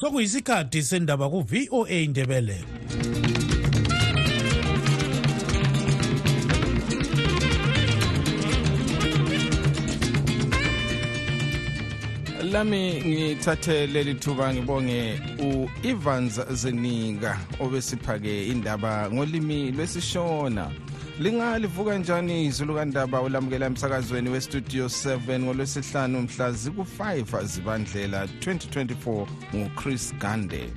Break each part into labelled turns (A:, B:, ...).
A: sokuyisikhathi sendaba ku-voa indebele
B: lami ngithathe leli thuba ngibonge u-evans zenika obesiphake indaba ngolimi lwesishona. Lingalivuka njani izulu kandaba ulamukela emsakazweni westudio 7 ngolwesihlanu mhla ziku-5 zibandlela 2024 nguchris gande.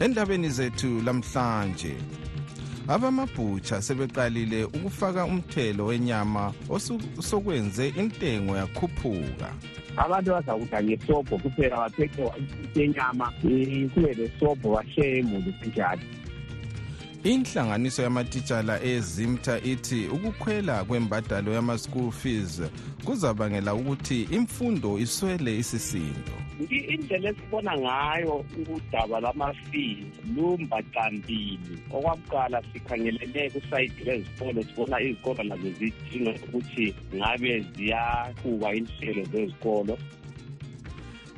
B: Endabeni zethu lamhlanje abamabhutsha sebeqalile ukufaka umthelo wenyama osokwenze intengo yakhuphuka.
C: Abantu bazakudla ngesobho kuphela baphethe senyama kube lesobho basheye imuli kunjalo
B: inhlanganiso yamatitshala ezimta ithi ukukhwela kwembadalo yama-school fees kuzabangela ukuthi imfundo iswele isisindo.
C: Indlela esibona ngayo udaba lwama-fees lumbaqambili okwakuqala sikhangelele kusayidi lwezikolo sibona izikolo nazo zidinga ukuthi ngabe ziyaqhuba inhlelo zezikolo.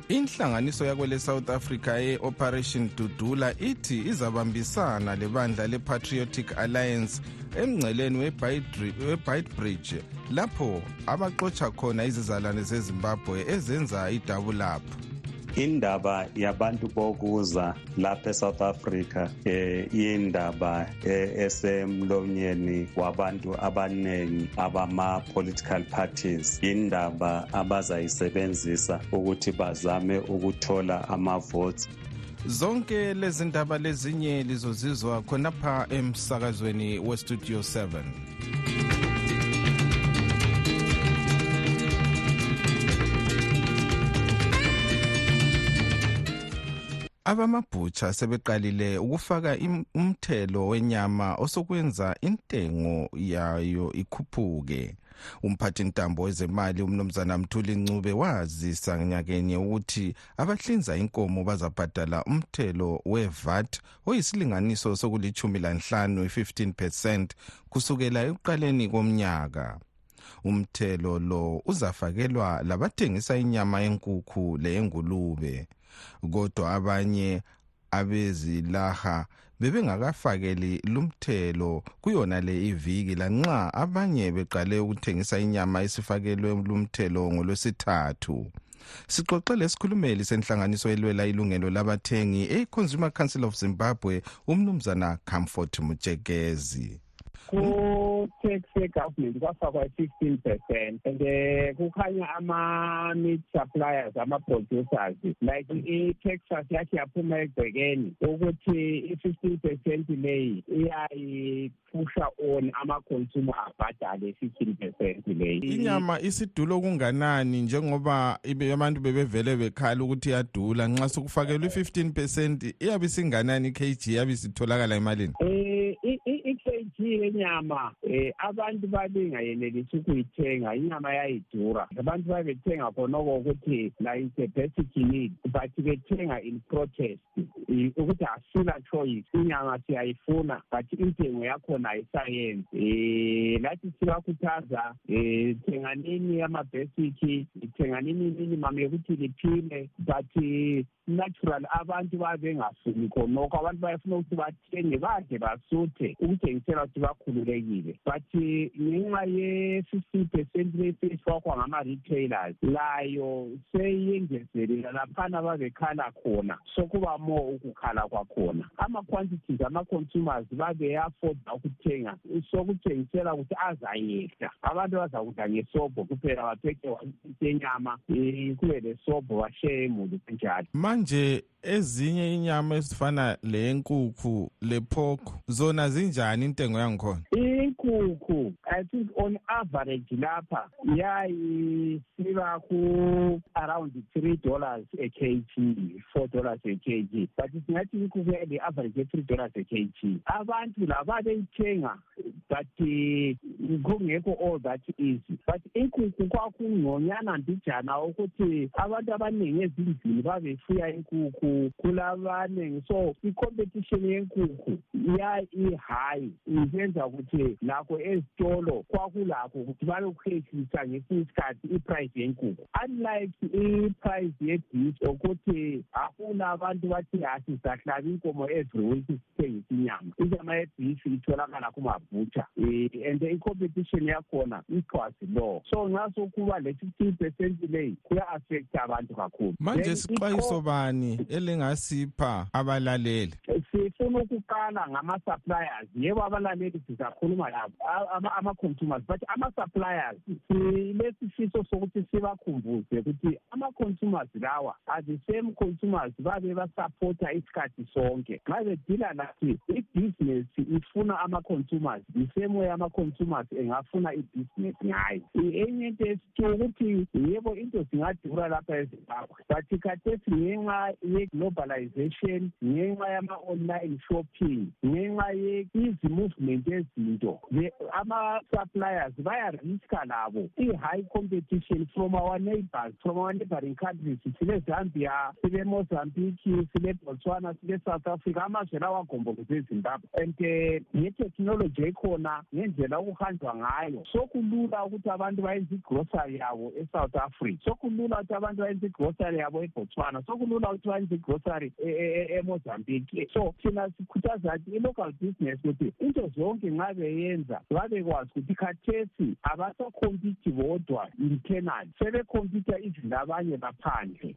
B: Inhlanganiso yakwele south africa ye-operation dudula ithi izabambisana lebandla le-patriotic alliance emngceleni webytebridge lapho abaxotsha khona izizalwane zezimbabwe ezenza idabulapho
D: indaba yabantu bokuza lapha eSouth Africa eh indaba esemlonyeni wabantu abanengi abama political parties indaba abazayisebenzisa ukuthi bazame ukuthola ama votes
B: zonke lezi ndaba lezinye lizozizwa khonapha emsakazweni westudio 7 abamabhutsha sebeqalile ukufaka umthelo wenyama osokwenza intengo yayo ikhuphuke. Umphathintambo wezemali umnumzana mthuli ncube wazisa nyakenye ukuthi abahlinza inkomo bazabhadala umthelo wevat oyisilinganiso sokulithumi lanhlanu i-15 percent kusukela ekuqaleni komnyaka. Umthelo lo uzafakelwa labathengisa inyama yenkukhu leyengulube kodwa abanye abezilaha bebengakafakeli lumthelo kuyona le iviki lanxa abanye beqale ukuthengisa inyama esifakelwe lumthelo ngolwesithathu. Sixoxe lesikhulumeli senhlanganiso elwela ilungelo labathengi e-consumer council of zimbabwe umnumzana comfort mutshekezi
C: ku-tax ye-government kwafakwa i-fifteen percent. And um kukhanya ama-meat suppliers ama-producers like i-texas yathi yaphuma egcekeni ukuthi i-fifteen percent leyi iyayiphusha on ama-consumer abhadale i-fifteen percent leyi
B: inyama isidulo kunganani njengoba abantu bebevele bekhala ukuthi iyadula? Nxa sokufakelwa i-fifteen percent iyabe isinganani i-kg yabe isitholakala emalini?
C: Um i-kg yenyama um abantu babengayenelisi ukuyithenga inyama yayidura. Abantu babethenga khonoko ukuthi is a basic need but bethenga in protest. Ukuthi asila choice. Inyama siyayifuna but intengo yakhona ayisayenzi. Um lathi sibakhuthaza um thenganini ama-basic thenganini minimum yokuthi liphile but natural abantu babengafuni khonokho. Abantu bayafuna ukuthi bathenge bade basuthe ukuthengisela ukuthi bakhululekile. But ngenxa ye-fifteen percent leseyifakwa ngama-retailers layo seyengezelela laphana babekhala khona sokuba more ukukhala kwakhona. Ama-quantities ama-consumers babeyafoda ukuthenga sokuthengisela ukuthi azayehla. Abantu bazakudla ngesobho kuphela baphethe senyama um kube lesobho basheye imuli kunjalo
B: manje ezinye inyama ezifana leyenkukhu lepork zona zinjani intengo yangikhona?
C: Inkukhu i think on average lapha yayisiba ku-around three dollars a kg four dollars a kg but singathi inkukhu yale-average ye-three dollars a kg abantu lababeyithenga but kungekho all that easy but inkukhu kwakungconyana mbijana ukuthi abantu abaningi ezindlini babefuya inkukhu kulabanengi so i-competition yenkukhu ya i-high. Iyenza ukuthi
E: lakho ezitolo kwakulakho ukuthi balokukhehlisa ngesinye isikhathi iprice yenkukhu. Unlike iprice yebhish ukuthi afuna abantu bathi asizahlaba inkomo every week sithengisa inyama. Inyama yebhishi itholakala kumabhutsha um and i-competition yakhona ichwasi law so nxa sokuba le-fifteen percent leyi kuya-affecta abantu kakhulu.
B: Manje sixwayiso bani elingasipha abalaleli?
E: Sifuna ukuqala ngama-suppliers. Yebo abalaleli sizakhuluma labo ama-consumers but ama-suppliers silesifiso sokuthi sibakhumbuze ukuthi ama-consumers lawa are the same consumers babe basapota isikhathi sonke. Nxa bedila lathi ibhizinesi ifuna ama-consumers the same way ama-consumers engafuna ibhizinesi ngayo. Enye into esithi ukuthi yebo into zingadura lapha ezimbabwe. But khathesi ngenxa ye-globalization ngenxa yama-online shopping ngenxa ye-izi-movement ezinto ama-suppliers bayariska labo. I-high competition from our neighbors from our neighboring countries sile-zambia sile-mozambique sile-botswana sile-south africa amazwe lawo agomboloze ezimbabwe. And um ngetechnology ekhona ngendlela okuhanjwa ngayo. Sokulula ukuthi abantu bayenze igrosary yabo e-south africa. Sokulula ukuthi abantu bayenze igrosary yabo ebotswana. Sokulula ukuthi bayenze igrosary emozambique. So thina sikhuthaza ukuthi i-local business ukuthi into zonke nxa beyenza babekwazi ukuthi khathesi abasakhompiti bodwa internal sebekhompita izinto abanye baphandle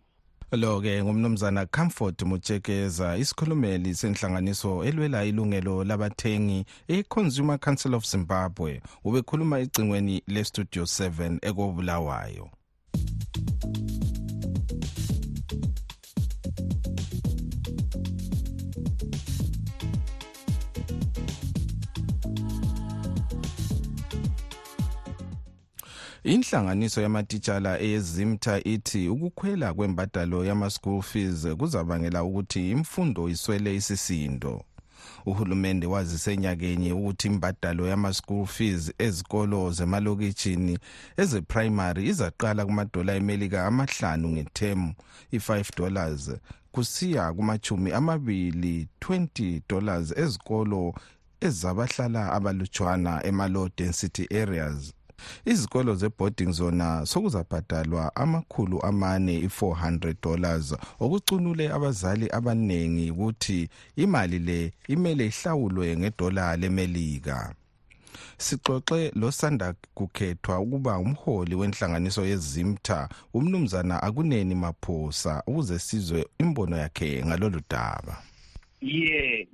B: lo-ke ngumnumzana comfort mutshekeza isikhulumeli senhlanganiso elwela ilungelo labathengi e-consumer council of zimbabwe. Ubekhuluma ecingweni le-studio 7 ekobulawayo. Inhlanganiso yamatitshala eyezimta ithi ukukhwela kwembadalo yama-school fees kuzabangela ukuthi imfundo iswele isisindo. Uhulumende wazise nyakenye ukuthi imbadalo yama-school fees ezikolo zemalokitshini ezeprimary izaqala kumadola emelika amahlanu ngethemu i-5 dollars kusiya kumachumi amabili 20 dollars ezikolo ezabahlala abalutshwana ema-low density areas. Izikolo zeboarding zona sokuzabhadalwa amakhulu amane i-400 dollars. Okucunule abazali abaningi ukuthi imali le imele ihlawulwe ngedola lemelika. Sixoxe losanda kukhethwa ukuba umholi wenhlanganiso yezimta umnumzana akuneni maphosa ukuze sizwe imbono yakhe ngalolu daba.
E: Ye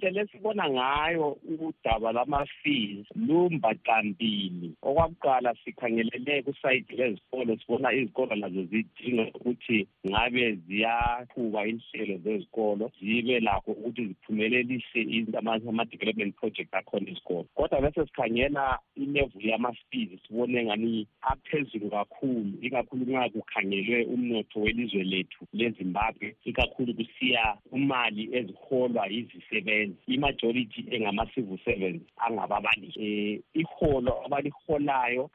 E: indlela esibona ngayo udaba lama-fees lumbaqambili okwakuqala sikhangelele kusayidi lezikolo sibona izikolo nazo zidinga ukuthi ngabe ziyaqhuba inhlelo zezikolo zibe lakho ukuthi ziphumelelise ama-development project akhona esikolo. Kodwa bese sikhangela ilevel yama-fees sibone ngani aphezulu kakhulu ikakhulu nxa kukhangelwe umnotho welizwe lethu lezimbabwe ikakhulu kusiya umali eziholwa yizisebenzi. Imajority engama-civil servants angababalisi um iholo abaliholayo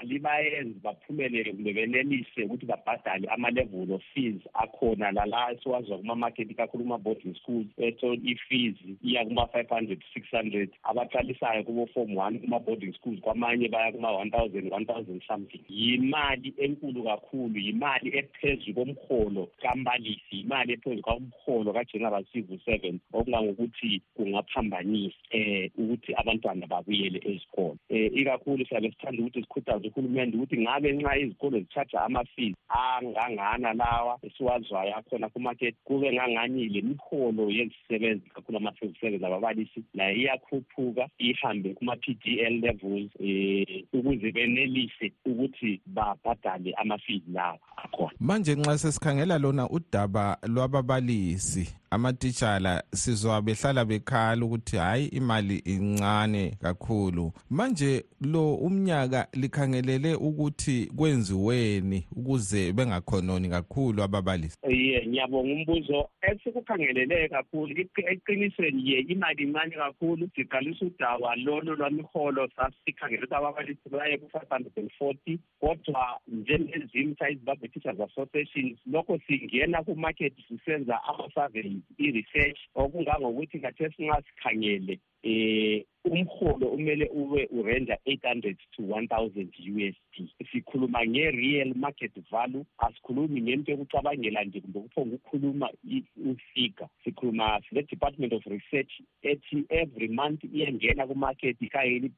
E: alibayenzi baphumelele kumbe benelise ukuthi babhadale ama-level of fees akhona lala esiwazwa kuma-market ikakhulu kuma-boarding schools etho i-fees iya kuma-five hundred six hundred. Abaqalisayo kubo-form one kuma-boarding schools kwamanye baya kuma-one thousand one thousand something. Yimali enkulu kakhulu yimali ephezu komholo kambalisi yimali ephezu komholo ka-general civil servant okungangokuthi kungaphambanisa eh ukuthi abantwana babuyele ezikolo. Eh ikakhulu siyabe sithanda ukuthi sikhuthaze uhulumende ukuthi ngabe nxa izikolo zithatha ama-fees angangana lawa esiwazwayo akhona kumarket kube ngangani le miholo yezisebenzi kakhulu ama-civil service ababalisi nayo iyakhuphuka ihambe kuma-p d l levels um ukuze benelise ukuthi babhadale ama-fees lawa akhona.
B: Manje nxa sesikhangela lona udaba lwababalisi amatitshala sizwa behlala bekhala ukuthi hayi imali incane kakhulu. Manje lo umnyaka likhangelele ukuthi kwenziweni ukuze bengakhononi kakhulu ababalisi.
E: Ye ngiyabonga umbuzo. Esikukhangelele kakhulu eqinisweni ye imali incane kakhulu siqalisa udaba lolo lwamiholo sasikhangele ukuthi ababalisi baye ku-five hundred and forty kodwa njengezimta izimbabwe teachers associations lokho singena kumarket sisenza ama-surveys i-research kungangokuthi khathesi nxa sikhangele eh umholo umele ube urenda 800 to 1000 USD sikhuluma nge-real market value asikhulumi ngento yokucabangela nje kumbe kuphonga ukukhuluma ufigure sikhuluma sile-department of research ethi every month iyengena kumarket ikhangele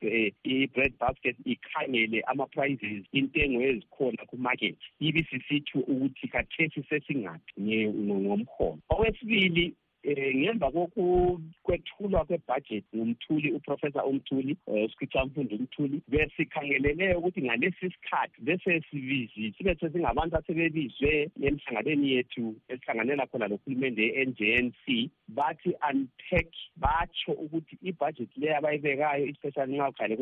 E: i-bread basket ikhangele ama-prices intengo ezikhona kumarket. Ibe sisitsho ukuthi kathesi sesingaphi ngomholo okwesibili eh ngemva kokwethulwa kwebudget ngumthuli uprofessor umthuli usikhitha mfundo umthuli besikhangelele ukuthi ngalesi sikhathi bese sibizi sibe sesingabantu asebebizwe emhlanganweni yethu esihlanganela khona lohulumende ye-NJNC bathi unpack batsho ukuthi ibudget le abayibekayo especially nxa ukhale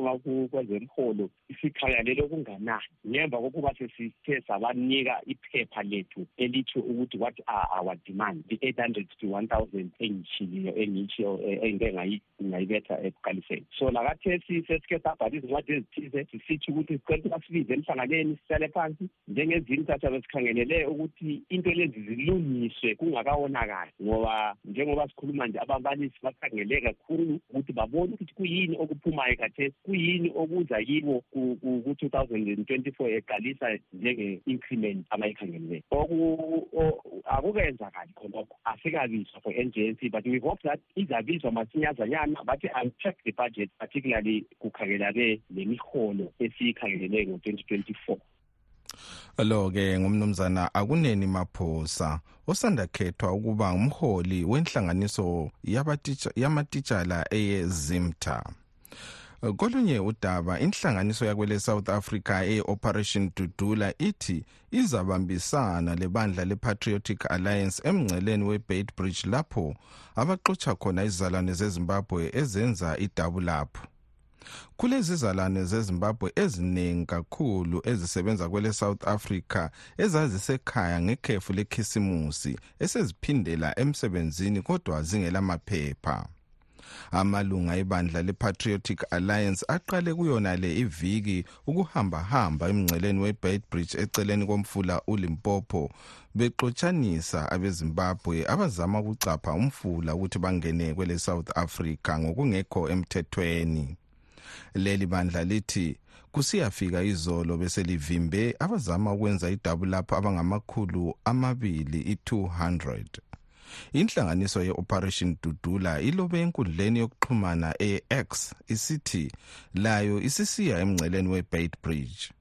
E: kwezemholo isikhangelele okunganani. Ngemva kokuba sesithe sabanika iphepha lethu elitsho ukuthi what are our demand the-eight hundred to one thousand thousand engitshiliyo engitshiyo engike ngayibetha ekuqaliseni. So lakathesi sesike sabhala izincwadi ezithize sisitsho ukuthi sicela ukuthi basibize emhlanganeni sihlale phansi njengezinye sathabe sikhangelele ukuthi into lezi zilungiswe kungakawonakali. Ngoba njengoba sikhuluma nje ababalisi bakhangele kakhulu ukuthi babone ukuthi kuyini okuphumayo khathesi kuyini okuza kibo ku-two thousand and twenty-four eqalisa njenge-increment abayikhangeleleyo akukenzakali khonokho asikabizwa for NJNC but we hope that izabizwa masinyazanyana bathi unpack the budget particularly kukhangelane nemiholo esiyikhangelele ngo-2024
B: lo-ke ngumnumzana akuneni maphosa osanda khethwa ukuba ngumholi wenhlanganiso yamatitshala eyezimta kolunye udaba inhlanganiso yakwele South Africa e-Operation Dudula ithi izabambisana lebandla le-Patriotic Alliance emngceleni we-Bait Bridge lapho abaxotsha khona izizalwane zeZimbabwe ezenza idabulapho kulezi zalwane zezimbabwe eziningi kakhulu ezisebenza kwele south africa ezazisekhaya ngekhefu lekhisimusi eseziphindela emsebenzini kodwa zingelamaphepha amalunga ebandla le-patriotic alliance aqale kuyona le iviki ukuhambahamba emngceleni we-bait bridge eceleni komfula ulimpopo bexotshanisa abezimbabwe abazama ukucapha umfula ukuthi bangene kwele south africa ngokungekho emthethweni. Leli bandla lithi kusiyafika izolo beselivimbe abazama ukwenza idabu lapho abangamakhulu amabili i-200 inhlanganiso ye-operation dudula ilobe enkundleni yokuxhumana e-x isithi layo isisiya emngceleni we-bait bridge.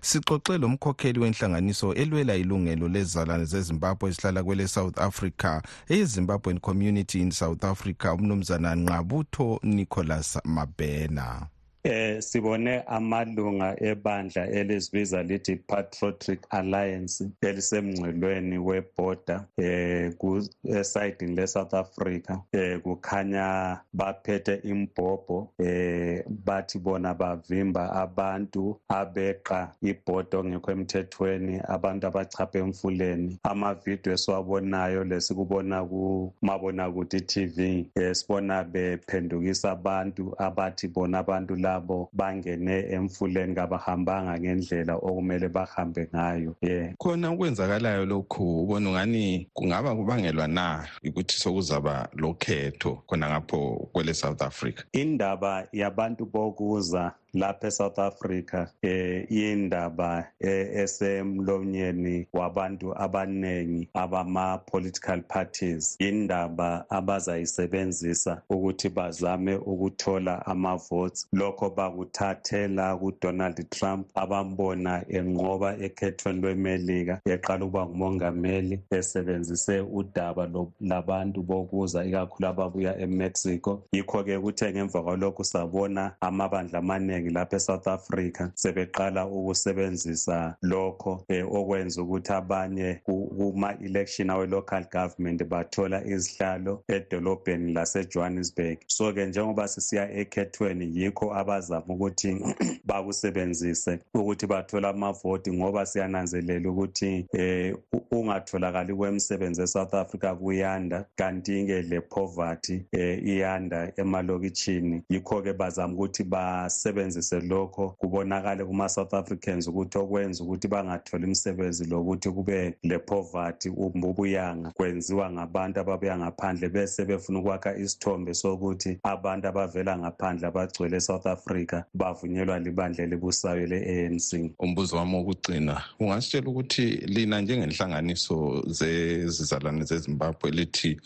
B: Sixoxe lo mkhokheli wenhlanganiso elwela ilungelo lezizalwane zezimbabwe ezihlala kwele south africa eyezimbabwean community in south africa umnumzana nqabutho nicholas mabena
D: Eh sibone amalunga ebandla elizibiza lithi Patriotic Alliance elisemngcelweni weborder eh ku eside le South Africa. Eh kukhanya baphethe imbhobho eh bathi bona bavimba abantu abeqa iborder ongekho emthethweni abantu abachapha emfuleni. Amavideo esiwabonayo lesikubona ku mabona kuthi TV eh sibona bephendukisa abantu abathi bona abantu la labo bangene emfuleni kabahambanga ngendlela okumele bahambe ngayo. Yeah
B: khona okwenzakalayo lokhu ubona ungani kungaba kubangelwa na ukuthi sokuzaba lokhetho khona ngapho kwele South Africa?
D: Indaba yabantu bokuza lapha eSouth Africa eh indaba esemlonyeni wabantu abanengi abama political parties. Indaba abazayisebenzisa ukuthi bazame ukuthola ama votes lokho bakuthathela kuDonald Trump abambona enqoba ekhethweni lweMelika eqala ukuba ngumongameli esebenzise udaba labantu bokuza ikakhulu ababuya eMexico. Yikho ke kuthe ngemva kwalokho sabona amabandla amanengi abaningi lapha eSouth Africa sebeqala ukusebenzisa lokho eh, okwenza ukuthi abanye kuma election awe local government bathola izihlalo edolobheni laseJohannesburg. So ke njengoba sisiya ekhethweni yikho abazama ukuthi bakusebenzise ukuthi bathola amavoti ngoba siyananzelela ukuthi eh ungatholakali kwemisebenzi eSouth Africa kuyanda kanti ke le poverty eh iyanda emalokitshini. Yikho ke bazama ukuthi basebenze basebenzise lokho kubonakale kuma-south africans ukuthi okwenza ukuthi bangatholi imisebenzi lokuthi kube le-poverty ubuyanga kwenziwa ngabantu ababuya ngaphandle bese befuna ukwakha isithombe sokuthi abantu abavela ngaphandle abagcwele e-south africa bavunyelwa libandla elibusayo le-anc
B: umbuzo wami wokugcina ungasitshela ukuthi lina njengenhlanganiso zezizalwane zezimbabwe lithi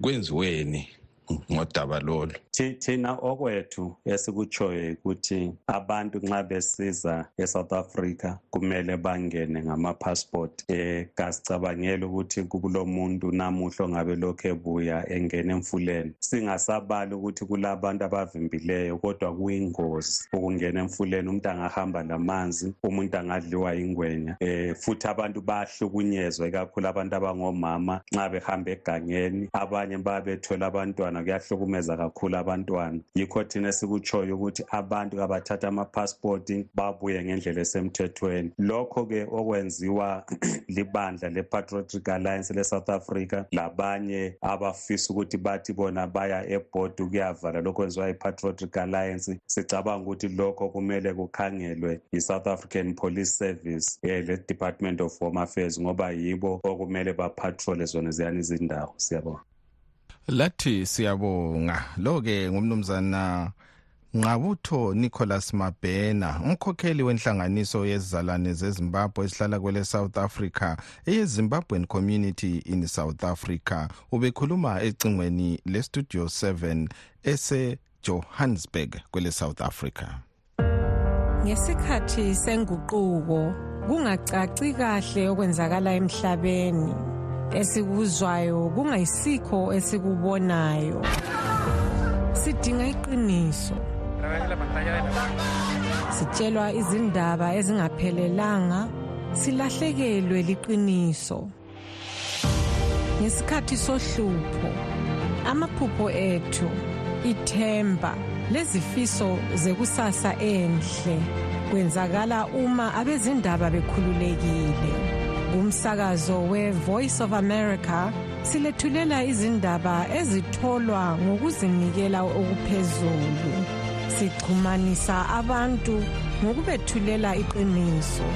B: kwenziweni? Ngodaba lolu.
D: Thina okwethu esikutshoyo ukuthi abantu nxa besiza e-south africa kumele bangene ngama-passport um kasicabangeli ukuthi kulomuntu namuhla ongabe lokhu ebuya engena emfuleni. Singasabali ukuthi kulabantu abavimbileyo kodwa kuyingozi ukungena emfuleni. Umuntu angahamba lamanzi umuntu angadliwa yingwenya um futhi abantu bayahlukunyezwa ikakhulu abantu abangomama nxa behamba egangeni. Abanye bayabethola abantwana kuyahlukumeza kakhulu abantwana. Yikho thina esikutshoyo ukuthi abantu kabathathe amapasipoti babuye ngendlela esemthethweni. Lokho-ke okwenziwa libandla le-patriotic alliance le-south africa labanye abafisa ukuthi bathi bona baya ebhodi ukuyavala lokho kwenziwa yi-patriotic alliance. Sicabanga ukuthi lokho kumele kukhangelwe yi-south african police service um le-department of home affairs ngoba yibo okumele bapatrole zona ziyani izindawo. Siyabonga.
B: Lathi siyabonga. Lo-ke ngumnumzana Nqabutho Nicholas Mabhena umkhokheli wenhlanganiso yezizalwane zeZimbabwe esihlala kwele South Africa eyeZimbabwean Community in South Africa. Ubekhuluma ecingweni le Studio 7 ese Johannesburg kwele South Africa.
F: Ngesikhathi senguquko kungacaci kahle okwenzakala emhlabeni. Esikuzwayo kungayisikho esikubonayo. Sidinga iqiniso. Sitshelwa izindaba ezingaphelelanga silahlekelwe liqiniso. Ngesikhathi sohlupho amaphupho ethu ithemba lezifiso zekusasa enhle kwenzakala uma abezindaba bekhululekile. Kumsakazo we-voice of america silethulela izindaba ezitholwa ngokuzinikela okuphezulu. Sixhumanisa abantu ngokubethulela iqiniso.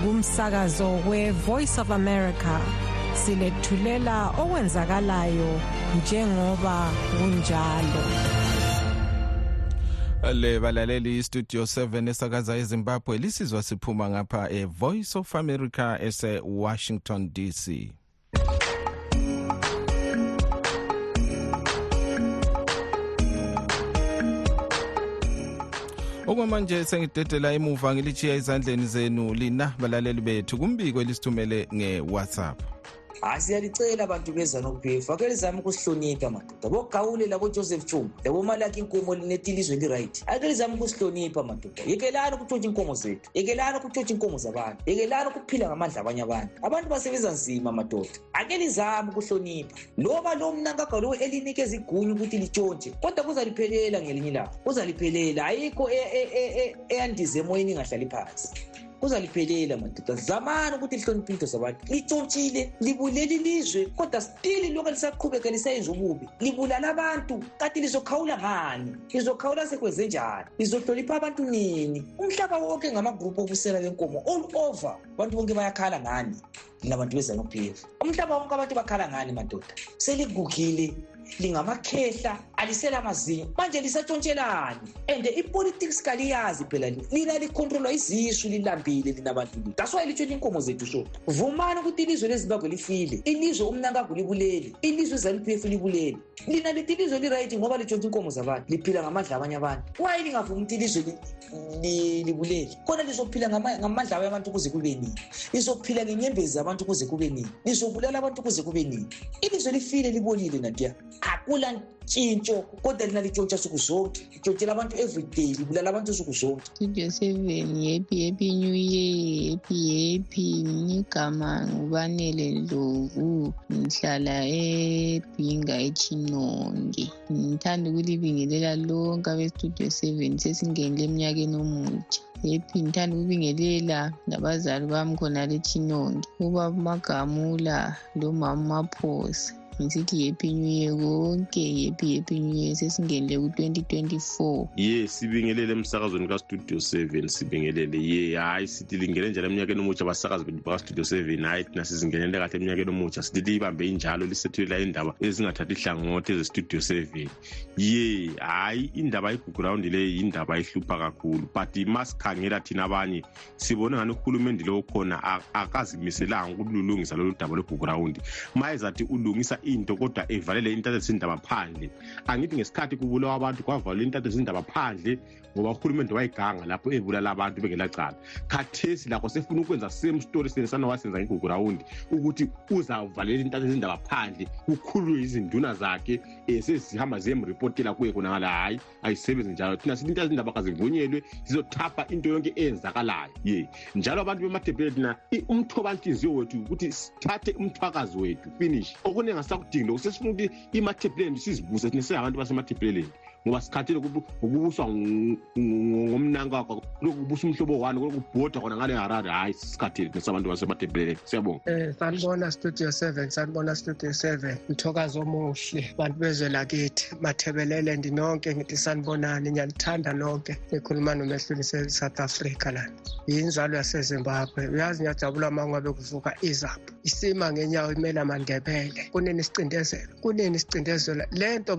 F: Kumsakazo we-voice of america silethulela okwenzakalayo njengoba kunjalo.
B: Le balaleli studio 7 esakaza ezimbabwe lisizwa siphuma ngapha e-voice of america ese-washington dc okwamanje sengidedela emuva ngilitshiya ezandleni zenu lina balaleli bethu kumbiko elisithumele nge-whatsapp.
G: Hayi siyalicela bantu bezanupf ake lizame ukusihlonipha madoda. Bogawule labojoseph chumba labomalakhi inkomo linethi ilizwe liright ake lizame ukusihlonipha madoda. Yekelani ukutshontsha inkomo zethu. Yekelani ukutshontsha inkomo zabantu. Yekelani ukuphila ngamandla abanye abantu. Abantu basebenza nzima madoda. Ake lizame ukuhlonipha. Loba lo mnankaga lowo elinikeza igunya ukuthi litshontshe kodwa kuzaliphelela ngelinye ilanga. Kuzaliphelela. Ayikho eyandize emoyeni ingahlali phansi. Kuzaliphelela madoda zamani ukuthi lihloniphe into zabantu litshontshile libulele ilizwe kodwa stili lokhu lisaqhubeka lisayenza ububi. Libulala abantu kanti lizokhawula ngani? Lizokhawula sekwenze njani? Lizohlonipha abantu nini? Umhlaba wonke ngamagruphu obusela benkomo all over abantu bonke bayakhala ngani? Linabantu bezanup f umhlaba wonke abantu bakhala ngani madoda? Seligugile lingamakhehla alisela mazinyo manje lisatshontshhelani and ipolitics kaliyazi phela lina likhontrolwa izisu lilambile lina bantu li that's why litshona inkomo zethu so vumani ukuthi ilizwe lezimbabwe lifile. Ilizwe umnankagu libulele ilizwe ezanup f libulele lina lithi ilizwe liright ngoba litshontsha inkomo zabantu. Liphila ngamandla abanye abantu. Waye lingavumi ukuthi ilizwe libulele khona lizophila ngamandla abanye abantu kuze kube nini? Lizophila ngenyembezi zabantu kuze kube nini? Lizobulala abantu kuze kube nini? Ilizwe lifile libolile natiya akula ntshintsho kodwa lina litshontsha nsuku zonke litshontshela abantu everyday libulala abantu nsuku zonke.
H: Studio seven happy happy new year happy happy ngigama ngubanele ndlovu ngihlala ebhinga echinonge. Ngithanda ukulibingelela lonke abestudio seven sesingenile eminyakeni omutsha. Happy ngithanda ukubingelela nabazali bami khonale echinonge ubaba magamula lomama maphosa ngisithi happy new year konke happy happy new year ku-twenty twenty-four.
I: Ye sibingelele emsakazweni kastudio seven sibingelele. Ye hayi sithi lingene njalo eminyakeni omutsha abasakazi bethu bakastudio seven. Hayi thina sizingenele kahle eminyakeni omutsha. Sithi liyibambe injalo lisethulela indaba ezingathathi ihlangothi ezestudio seven. Ye hayi indaba yegugurawundi leyi yindaba ehlupha kakhulu but masikhangela thina abanye sibone ngani uhulumende lo khona akazimiselanga ukululungisa lolu daba lwegugurawundi ma ezathi ulungisa into kodwa evalele intatha zindaba phandle. Angithi ngesikhathi kubulawa abantu kwavalelwa intatha zindaba phandle ngoba uhulumende wayiganga lapho ebulala abantu bengelacala. Khathesi lakho sefuna ukwenza same story senesana wasenza ngigugurawundi ukuthi uzavalela intatha zindaba phandle kukhululwe izinduna zakhe um sezihamba ziyemripotela kuye khonangala hhayi ayisebenzi njalo. Thina sithi intatha zindaba kazivunyelwe zizothapha into yonke eyenzakalayo. Ye njalo abantu bematebhele thina umthobanhliziyo wethu ukuthi sithathe umthwakazi wethu finish. Okunye ngasakudingi lokhu sesifuna ukuthi imathebheleland sizibuse thina singabantu basemathebheleland ngoba sikhathile ukubuswa ngomnankakho lokhu kubusa umhlobo wani lokubhoda khona ngale harare hhayi sisikhathile nesabantu basematebheleland siyabonga.
J: Um sanibona studio seven sanibona studio seven. Mthokazi omuhle bantu bezwe lakithi mathebeleland nonke ngithi sanibonani ngiyanithanda nonke. Ngikhuluma nomehlweni se-south africa lana. Yinzalo yasezimbabwe. Uyazi ngiyajabula ma ngabe kuvuka izapho isima ngenyawo imela mandebele. Kunini isicindezelo kunini isicindezelo. Le nto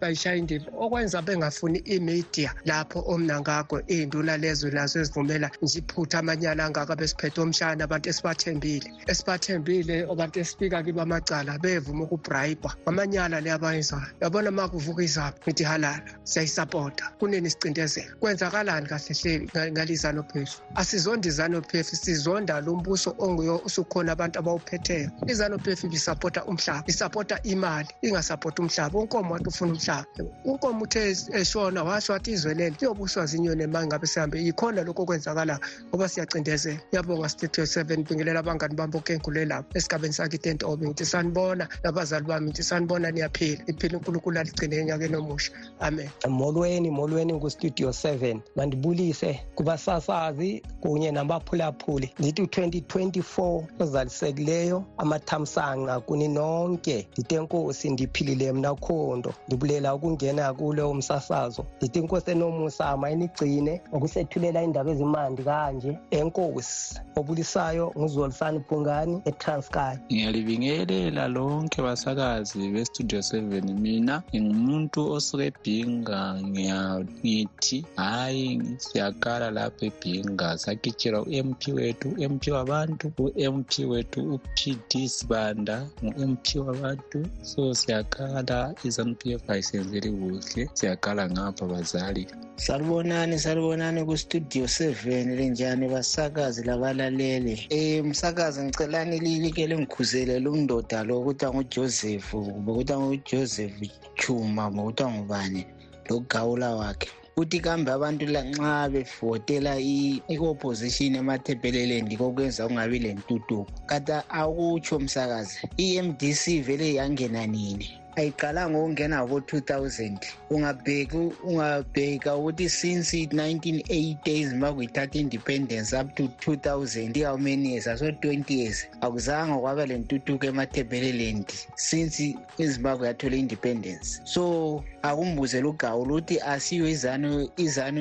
J: bayishaya indiva okwenza bengafuni imedia lapho omnangagwe iy'nduna lezo nazo ezivumela nje iphutha amanyala angaka besiphethe omshana abantu esibathembile. Esibathembile abantu esifika kibo amacala bevuma ukubrayibha. Amanyala le abayenzayo yabona ma kuvuka izapho ngithi halala siyayisapota kunini isicindezelo? Kwenzakalani kahle hle ngalizano phefu asizondi izano phefu sizonda lo mbuso onguyo usukhona abantu abawuphetheyo izano phefu ibisapota umhlaba isapota imali ingasapota umhlaba unkomo wathi ufuna umhlaba. Unkomo uthe eshona washo wathi izwe leli liyobuswa zinyoni ma ngabe sihambe yikhona lokho okwenzakala ngoba siyacindezela ngiyabonga studio seven bingelela abangani bami bonke engulelapho esigabeni sakithi entobe ngithi sanibona nabazali bami ngithi sanibona niyaphila. Iphila unkulunkulu aligcine enyakeni omusha. Amen.
K: Molweni molweni kustudio seven. Mandibulise kubasasazi kunye nabaphulaphuli. Ndithi u-2024 ozalisekileyo amathamsanqa kuni nonke. Ndithi enkosi ndiphilile mna khondo. Ndibulela ukungena kulo umsasazo ndithi inkosi enomusa mayinigcine ngokusethulela indaba ezimandi kanje. Enkosi obulisayo nguzolisani phungani etranskay
L: ngiyalibingelela lonke basakazi bestudio seven. Mina ngingumuntu osuke ebhinga. Ngithi hhayi siyakala lapha ebhinga. Sagitshelwa u-mp wethu u-mp wabantu u-mp wethu u-pd sibanda ngu-mp wabantu. So siyakala. I-zanup f ayisenzeli kuhle siyakala ngapha bazali.
M: Salibonani salibonani kustudio seven linjani basakazi labalalele. Um msakazi ngicelani lilike lingikhuzele undoda lo ukuthi angujoseph ukuthi angujoseph chuma ukuthi angubani logawula wakhe. Kuthi kambe abantu nxa bevotela i-opposition emathebhelelendi kokwenza kungabi lentutuko kanti akutsho msakazi i-mdc vele yangena nini? Ayiqalanga ukungena ngo-2000 ungabheka ungabheka ukuthi since 1980s ma kuyithatha independence up to 2000 i-how many years aso 20 years akuzange kwaba le ntuthuko emathebheleland since izimbabwe yathola independence. So akumbuzela ugawula ukuthi asiyo izanu izanu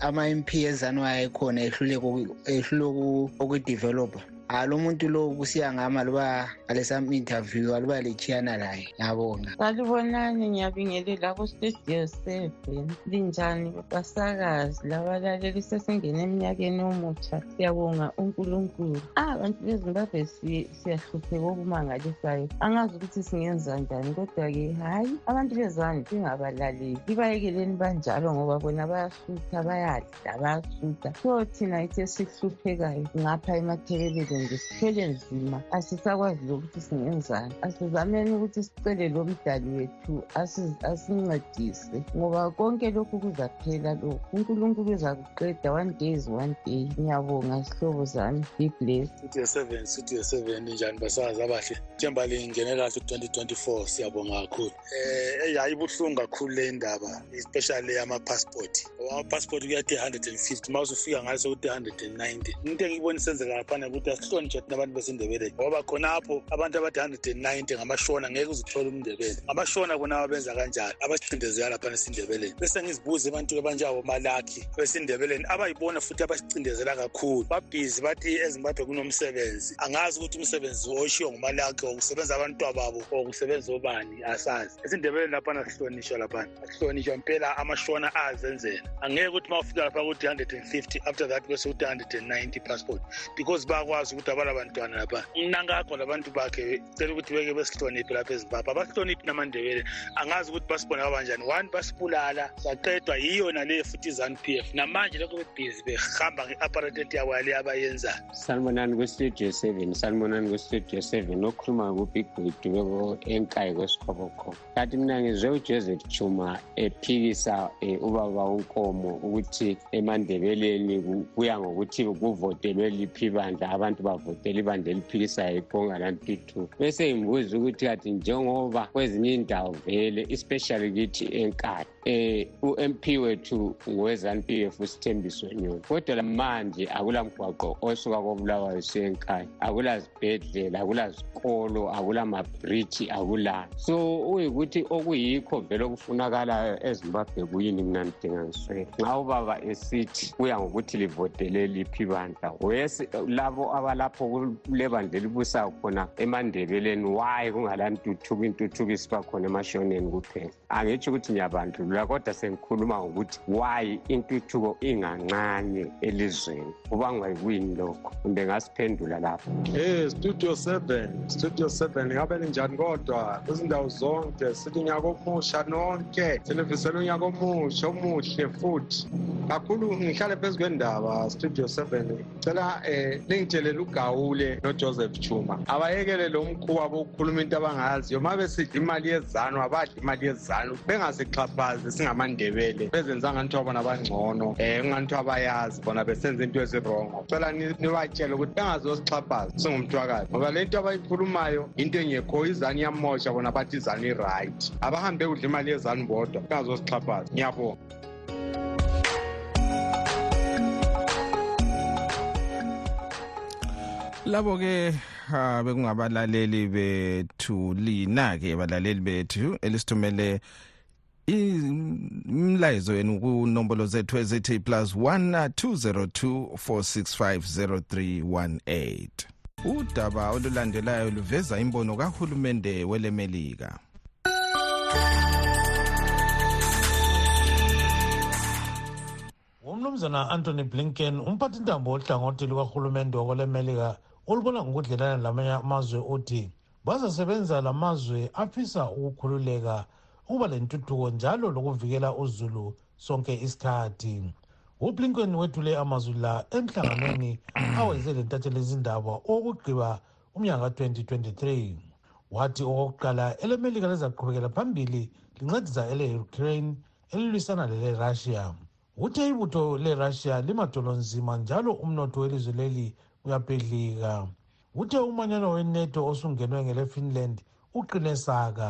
M: ama-mp ezanu ayekhona ehluleka ukudevelopha alo muntu lo kusiya ngama luba alesam interview aluba lechiyana laye ngiyabonga.
N: Salibonani ngiyabingelela kustudio seven. Linjani? Basakazi labalaleli sesingena eminyakeni omutsha. Siyabonga unkulunkulu. Abantu bezimbabwe siyahlupheka okumangalisayo angazi ukuthi singenza njani kodwa-ke hhayi abantu bezani singabalaleli. Ibayekeleni banjalo ngoba bona bayasutha bayadla bayasutha so thina ithe sihluphekayo ngapha emathekeleleni nje sithwele nzima. Asisakwazi lokuthi singenzani. Asizameni ukuthi sicele lo mdali wethu asincedise ngoba konke lokhu kuzaphela lokhu. Unkulunkulu uzakuqeda one day is one day. Ngiyabonga sihlobo zami. Be blessed.
O: Studio seven studio seven njani basazi? Abahle. Themba lingenela kahle u-twenty twenty-four siyabonga kakhulu. Um hayi ibuhlungu kakhulu le ndaba especially ama-passport ngoba ama-passport kuyathi hundred and fifty ma usufika ngayo sokuthi hundred and ninety. Into engiyibona isenzeka laphana ukuthi asihlonitshwe thina abantu besindebeleni ngoba khonapho abantu abathi 190 ngamashona ngeke uzithole umndebele. Ngamashona bona abenza kanjani? Abasicindezela esindebeleni bese abantu abanjengabomalakhi besindebeleni abayibona futhi abasicindezela kakhulu. Babhizi bathi ezimbabwe kunomsebenzi. Angazi ukuthi umsebenzi oshiwo ngumalakhi or kusebenza abantwababo or kusebenza obani? Asazi. Esindebeleni laphana sihlonishwa laphana. Amashona azenzela. Angeke ukuthi uma ufika lapha kuthi 150 after that bese kuthi 190 passport. Because bayakwazi ukuthi abala bantwana lapha umnankakho labantu bakhe cela ukuthi beke besihloniphe lapha ezimbabwe. Abasihloniphi namandebele. Angazi ukuthi basibona kabanjani. One basibulala saqedwa yiyo naleyo futhi i-zanup f. Namanje lokho bebhizi behamba nge-aparatet yabo yale abayenzayo.
P: Sanibonani kwestudio seven. Sanibonani kwestudio seven. Okhuluma kubig bwidubeko enkayi kwesikhobokhobo kanti mina ngizwe ujoseph chuma ephikisa um ubaba unkomo ukuthi emandebeleni kuya ngokuthi kuvotelwe liphi bandla abantu bavotela ibandla eliphikisayo iphonga lantuthu bese ngibuza ukuthi kathi njengoba kwezinye indawo vele especially kithi enkali um u-mp wethu ngowe-zanup f usithembiso nyoni kodwa manje akulamgwaqo osuka kobulawayo senkaya akulazibhedlela akulazikolo akulamabhriji akula. So uyikuthi okuyikho vele okufunakalayo ezimbabwe kuyini mina ndidinga ngiswele? Nxa ubaba esithi kuya ngokuthi livotele liphi bandla wese labo abalapho kulebandla elibusayo khona emandebeleni wayi kungalantuthuko intuthuko isiba khona emashoneni kuphela? Angitsho ukuthi ngiyabandlulula kodwa sengikhuluma ngokuthi wayi intuthuko ingancane elizweni? Kubangwa yikuyini lokho? Kumbe ngasiphendula lapho.
Q: Eh studio 7 studio 7 ngabe linjani kodwa? Izindawo zonke sithi unyaka omusha nonke televishini unyaka omusha omuhle futhi. Kakhulu ngihlale phezu kwendaba studio 7 cela eh lingitshelele ugawule noJoseph Chuma. Abayekele lo mkhuba bokukhuluma into abangayaziyo uma besidla imali yezanu abadla imali yezanu bengasixhaphazi singamandebele bezenza ngani kuthiwa bona bangcono um ungani kuthiwa bayazi bona besenza into ezirongo? Cela nibatshele ukuthi bengazosixhaphaza singumthwakazi. Ngoba le nto abayikhulumayo into engekho izani iyamosha bona bathi izani i-right. Abahambe kudla imali yezani bodwa bengazosixhaphaza. Ngiyabonga.
B: Labo ke ha bekungabalaleli bethu lina ke abalaleli bethu elisithumele imlayezo yenu kunombolo zethu ezithi plus 12024650318 udaba olulandelayo luveza imbono kahulumende welemelika.
A: Umnumzana anthony blinken umphathintambo wohlangothi lukahulumende wakwele melika olubona ngokudlelana lamanye amazwe uthi bazasebenza la mazwe afisa ukukhululeka ukuba lentuthuko njalo lokuvikela uzulu sonke isikhathi. Ublinken wethule amazwi la emhlanganweni awenze lentathelo ezindaba okugqiba umnyaka ka-2023 wathi okokuqala elemelika lizaqhubekela phambili lincedisa ele-ukraine elilwisana lele-russia uthe ibutho lerussia limadolonzima njalo umnotho welizwe leli uyabhedlika uthe umanyano weneto osungenwe ngelefinland uqine saka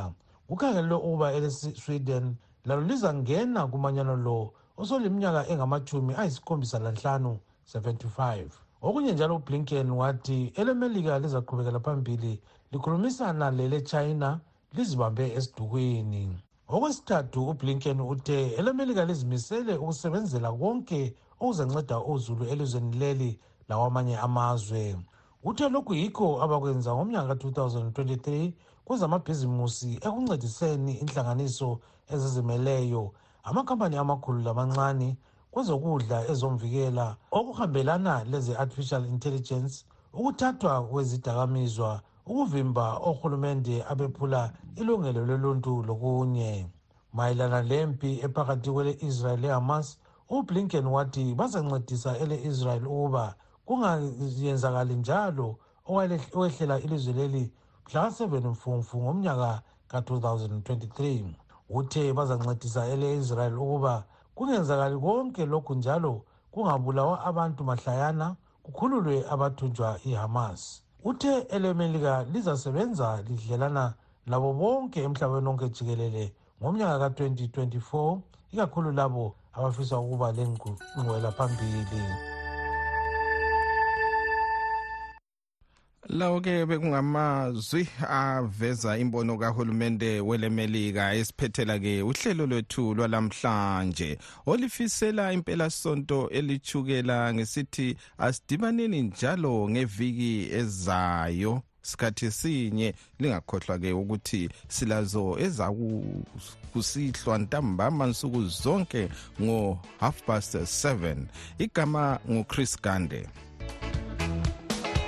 A: kukhangelelwe ukuba elesweden lalo lizangena kumanyano lo osoliminyaka engamachumi ayisikhombisa lanhlanu 75 okunye njalo ublinken wathi elemelika lizaqhubekela phambili likhulumisana lele-china lizibambe esidukweni. Okwesithathu ublinken uthe elemelika lizimisele ukusebenzela konke okuzanceda uzulu elizweni leli lawamanye amazwe. Uthe lokhu yikho abakwenza ngomnyaka ka-2023 kwezamabhizimusi ekuncediseni inhlanganiso ezizimeleyo. Amakhampani amakhulu lamancane kwezokudla ezomvikela okuhambelana leze-artificial intelligence ukuthathwa kwezidakamizwa ukuvimba ohulumende abephula ilungelo loluntu lokunye. Mayelana lempi ephakathi kwele-israyeli lehamas ublinken wathi bazancedisa ele-israyeli ukuba kungayenzakali njalo okwehlela ilizwe leli mhlaka-7 mfumfu ngomnyaka ka-2023 uthe bazancedisa ele-israyeli ukuba kungenzakali konke lokhu njalo kungabulawa abantu mahlayana kukhululwe abathunjwa ihamas uthe elemelika lizasebenza lidlelana labo bonke emhlabeni wonke jikelele ngomnyaka ka-2024 ikakhulu labo abafisa ukuba lengqwela phambili
B: lawo-ke bekungamazwi aveza imbono kahulumende welemelika esiphethela-ke uhlelo lwethu lwalamhlanje olifisela impelasonto elithukela ngesithi asidibaneni njalo ngeviki ezayo. Sikhathi sinye lingakhohlwa-ke ukuthi silazo ezakusihlwa ntambama nsuku zonke ngo-half past 7 igama nguchris gande.